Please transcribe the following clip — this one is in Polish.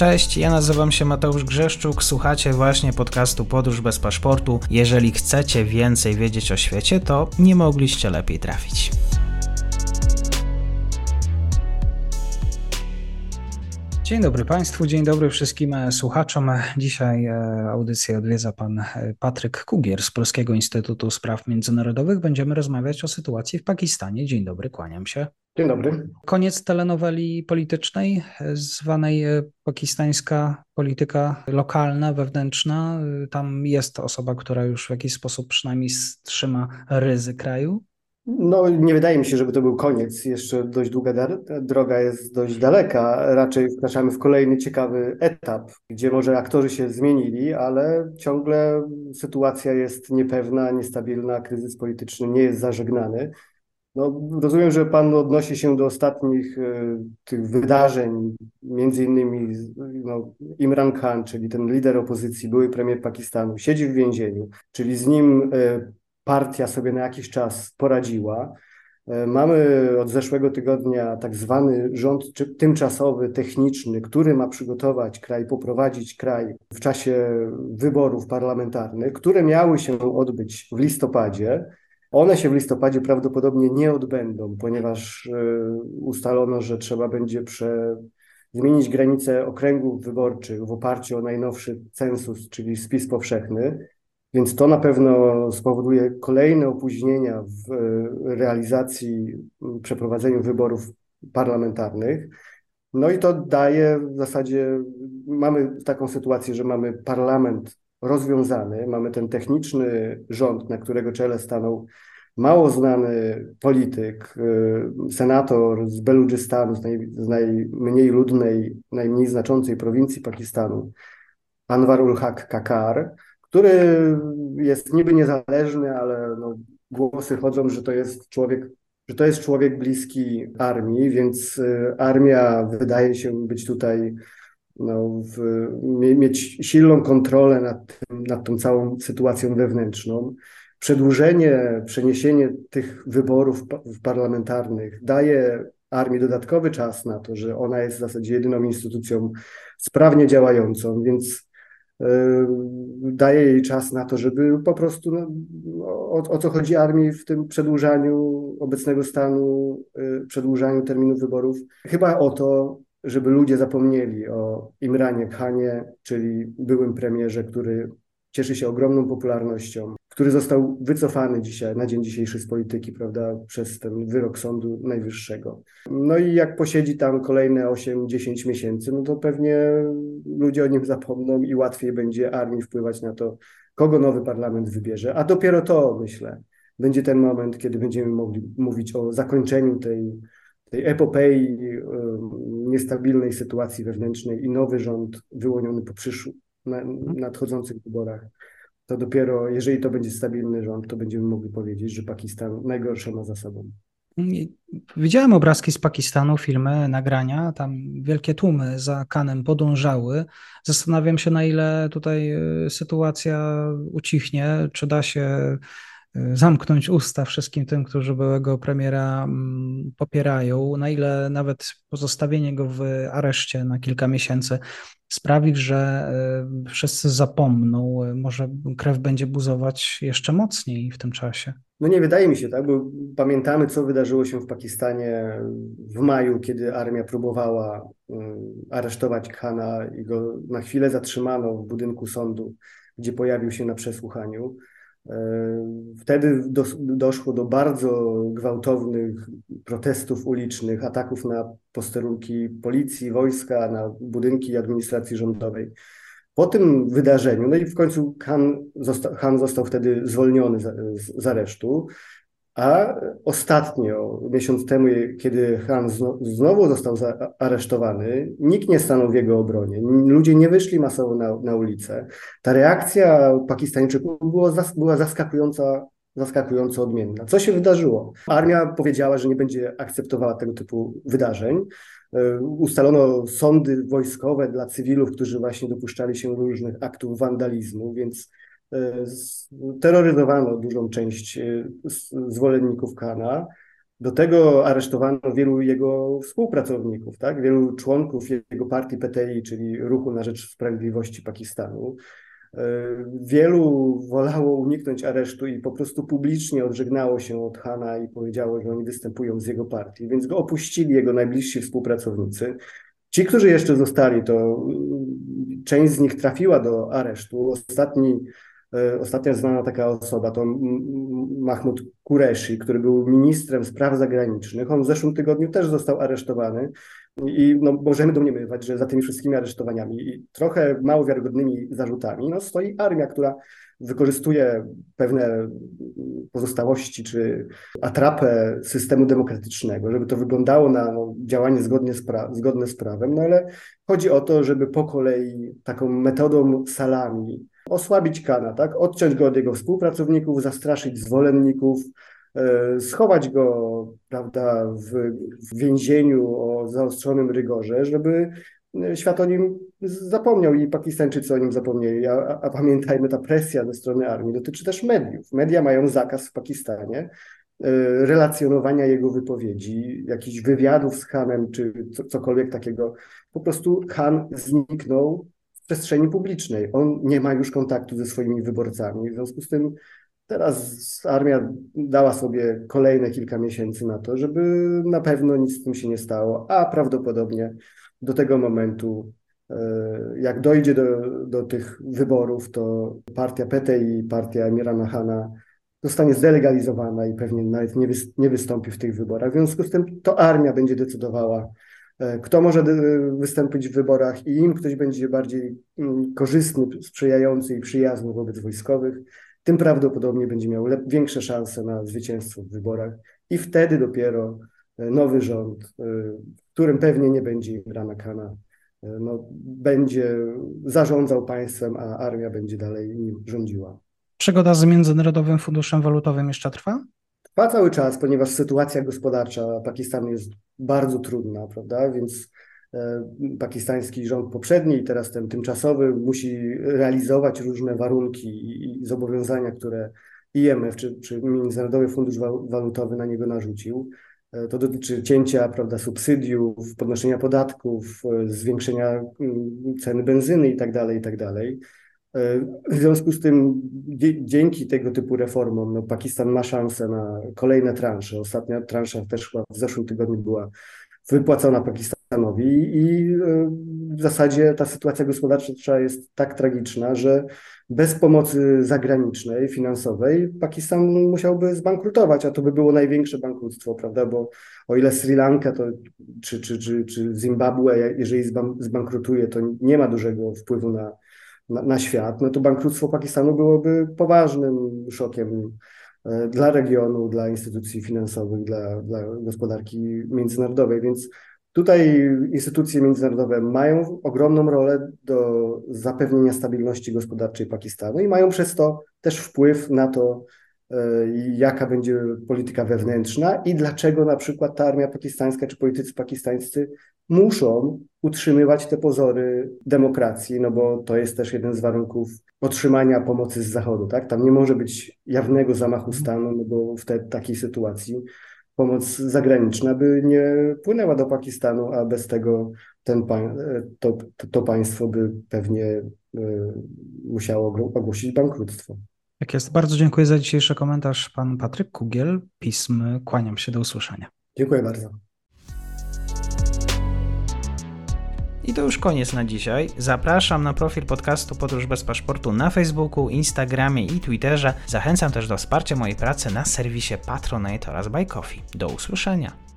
Cześć, ja nazywam się Mateusz Grzeszczuk, słuchacie właśnie podcastu Podróż bez paszportu. Jeżeli chcecie więcej wiedzieć o świecie, to nie mogliście lepiej trafić. Dzień dobry Państwu, dzień dobry wszystkim słuchaczom. Dzisiaj e, audycję odwiedza Pan e, Patryk Kugier z Polskiego Instytutu Spraw Międzynarodowych. Będziemy rozmawiać o sytuacji w Pakistanie. Dzień dobry, kłaniam się. Dzień dobry. Koniec telenoweli politycznej, zwanej pakistańska polityka lokalna, wewnętrzna. Tam jest osoba, która już w jakiś sposób przynajmniej trzyma ryzy kraju. No, nie wydaje mi się, żeby to był koniec. Jeszcze dość długa droga jest dość daleka. Raczej wkraczamy w kolejny ciekawy etap, gdzie może aktorzy się zmienili, ale ciągle sytuacja jest niepewna, niestabilna, kryzys polityczny nie jest zażegnany. No, rozumiem, że Pan odnosi się do ostatnich y, tych wydarzeń, między innymi no, Imran Khan, czyli ten lider opozycji, były premier Pakistanu, siedzi w więzieniu, czyli z nim y, partia sobie na jakiś czas poradziła. E, mamy od zeszłego tygodnia tak zwany rząd tymczasowy, techniczny, który ma przygotować kraj, poprowadzić kraj w czasie wyborów parlamentarnych, które miały się odbyć w listopadzie. One się w listopadzie prawdopodobnie nie odbędą, ponieważ e, ustalono, że trzeba będzie prze, zmienić granice okręgów wyborczych w oparciu o najnowszy census, czyli spis powszechny. Więc to na pewno spowoduje kolejne opóźnienia w e, realizacji, przeprowadzeniu wyborów parlamentarnych. No i to daje w zasadzie, mamy taką sytuację, że mamy parlament rozwiązany, mamy ten techniczny rząd, na którego czele stanął mało znany polityk, e, senator z Beludżystanu, z, naj, z najmniej ludnej, najmniej znaczącej prowincji Pakistanu, Anwar ul Haq Kakar, który jest niby niezależny, ale no, głosy chodzą, że to jest człowiek, że to jest człowiek bliski armii, więc y, armia wydaje się być tutaj no, w, mieć silną kontrolę nad, tym, nad tą całą sytuacją wewnętrzną. Przedłużenie, przeniesienie tych wyborów parlamentarnych daje armii dodatkowy czas na to, że ona jest w zasadzie jedyną instytucją sprawnie działającą, więc daje jej czas na to, żeby po prostu, no, o, o, co chodzi armii w tym przedłużaniu obecnego stanu, y, przedłużaniu terminu wyborów? Chyba o to, żeby ludzie zapomnieli o Imranie Khanie, czyli byłym premierze, który cieszy się ogromną popularnością, który został wycofany dzisiaj, na dzień dzisiejszy z polityki, prawda, przez ten wyrok Sądu Najwyższego. No i jak posiedzi tam kolejne 8-10 miesięcy, no to pewnie ludzie o nim zapomną i łatwiej będzie armii wpływać na to, kogo nowy parlament wybierze. A dopiero to, myślę, będzie ten moment, kiedy będziemy mogli mówić o zakończeniu tej, tej epopei niestabilnej sytuacji wewnętrznej i nowy rząd wyłoniony po przyszłym na, nadchodzących wyborach, to dopiero, jeżeli to będzie stabilny rząd, to będziemy mogli powiedzieć, że Pakistan najgorsze ma za sobą. Widziałem obrazki z Pakistanu, filmy, nagrania, tam wielkie tłumy za Kanem podążały. Zastanawiam się, na ile tutaj y, sytuacja ucichnie, czy da się zamknąć usta wszystkim tym, którzy byłego premiera mm, popierają, na ile nawet pozostawienie go w areszcie na kilka miesięcy sprawi, że y, wszyscy zapomną, y, może krew będzie buzować jeszcze mocniej w tym czasie. No nie wydaje mi się tak, bo pamiętamy, co wydarzyło się w Pakistanie w maju, kiedy armia próbowała y, aresztować Khana i go na chwilę zatrzymano w budynku sądu, gdzie pojawił się na przesłuchaniu. Wtedy do, doszło do bardzo gwałtownych protestów ulicznych, ataków na posterunki policji, wojska, na budynki administracji rządowej. Po tym wydarzeniu, no i w końcu Han został, Han został wtedy zwolniony z, z aresztu. A ostatnio, miesiąc temu, kiedy Han znowu został aresztowany, nikt nie stanął w jego obronie. Ludzie nie wyszli masowo na, na ulicę. Ta reakcja Pakistańczyków była, zaskakująca, zaskakująco odmienna. Co się wydarzyło? Armia powiedziała, że nie będzie akceptowała tego typu wydarzeń. E, ustalono sądy wojskowe dla cywilów, którzy właśnie dopuszczali się różnych aktów wandalizmu, więc terroryzowano dużą część e, zwolenników Kana. Do tego aresztowano wielu jego współpracowników, tak? wielu członków jego partii PTI, czyli Ruchu na Rzecz Sprawiedliwości Pakistanu. E, wielu wolało uniknąć aresztu i po prostu publicznie odżegnało się od Hana i powiedziało, że oni występują z jego partii, więc go opuścili jego najbliżsi współpracownicy. Ci, którzy jeszcze zostali, to mm, część z nich trafiła do aresztu. Ostatni ostatnia znana taka osoba to Mahmud Kureshi, który był ministrem spraw zagranicznych. On w zeszłym tygodniu też został aresztowany i no, możemy domniemywać, że za tymi wszystkimi aresztowaniami i trochę mało wiarygodnymi zarzutami no, stoi armia, która wykorzystuje pewne pozostałości czy atrapę systemu demokratycznego, żeby to wyglądało na no, działanie zgodnie z, pra- zgodne z prawem, no ale chodzi o to, żeby po kolei taką metodą salami osłabić Kana, tak? odciąć go od jego współpracowników, zastraszyć zwolenników, e, schować go prawda, w, w więzieniu o zaostrzonym rygorze, żeby e, świat o nim zapomniał i Pakistańczycy o nim zapomnieli. A, a, pamiętajmy, ta presja ze strony armii dotyczy też mediów. Media mają zakaz w Pakistanie e, relacjonowania jego wypowiedzi, jakichś wywiadów z Hanem czy cokolwiek takiego. Po prostu Han zniknął przestrzeni publicznej. On nie ma już kontaktu ze swoimi wyborcami. W związku z tym teraz armia dała sobie kolejne kilka miesięcy na to, żeby na pewno nic z tym się nie stało, a prawdopodobnie do tego momentu, e, jak dojdzie do, do tych wyborów, to partia PTI, partia Emirana Hana zostanie zdelegalizowana i pewnie nawet nie, wystąpi w tych wyborach. W związku z tym to armia będzie decydowała, kto może wystąpić w wyborach i im ktoś będzie bardziej mm, korzystny, sprzyjający i przyjazny wobec wojskowych, tym prawdopodobnie będzie miał większe szanse na zwycięstwo w wyborach i wtedy dopiero e, nowy rząd, e, w którym pewnie nie będzie Imrana Kana, no, będzie zarządzał państwem, a armia będzie dalej nim rządziła. Przygoda z Międzynarodowym Funduszem Walutowym jeszcze trwa? Trwa cały czas, ponieważ sytuacja gospodarcza Pakistanu jest bardzo trudna, prawda? Więc e, pakistański rząd poprzedni i teraz ten tymczasowy musi realizować różne warunki i zobowiązania, które IMF czy, czy Międzynarodowy Fundusz Walutowy na niego narzucił. E, to dotyczy cięcia prawda, subsydiów, podnoszenia podatków, e, zwiększenia mm, ceny benzyny itd., tak itd. Tak w związku z tym, dzięki tego typu reformom, no, Pakistan ma szansę na kolejne transze. Ostatnia transza też w zeszłym tygodniu była wypłacona Pakistanowi i e, w zasadzie ta sytuacja gospodarcza jest tak tragiczna, że bez pomocy zagranicznej, finansowej, Pakistan musiałby zbankrutować, a to by było największe bankructwo, prawda? Bo o ile Sri Lanka to, czy, czy, czy, czy Zimbabwe, jeżeli zbankrutuje, to nie ma dużego wpływu na na, na świat, no to bankructwo Pakistanu byłoby poważnym szokiem e, dla regionu, dla instytucji finansowych, dla, dla gospodarki międzynarodowej. Więc tutaj instytucje międzynarodowe mają ogromną rolę do zapewnienia stabilności gospodarczej Pakistanu i mają przez to też wpływ na to, jaka będzie polityka wewnętrzna i dlaczego na przykład ta armia pakistańska czy politycy pakistańscy muszą utrzymywać te pozory demokracji, no bo to jest też jeden z warunków otrzymania pomocy z Zachodu, tak? Tam nie może być jawnego zamachu stanu, no bo w te, takiej sytuacji pomoc zagraniczna by nie płynęła do Pakistanu, a bez tego ten, to, to, to państwo by pewnie y, musiało ogłosić bankructwo. Tak jest. Bardzo dziękuję za dzisiejszy komentarz. Pan Patryk Kugiel, pism. Kłaniam się do usłyszenia. Dziękuję bardzo. I to już koniec na dzisiaj. Zapraszam na profil podcastu Podróż bez paszportu na Facebooku, Instagramie i Twitterze. Zachęcam też do wsparcia mojej pracy na serwisie Patronite oraz Buy Coffee. Do usłyszenia.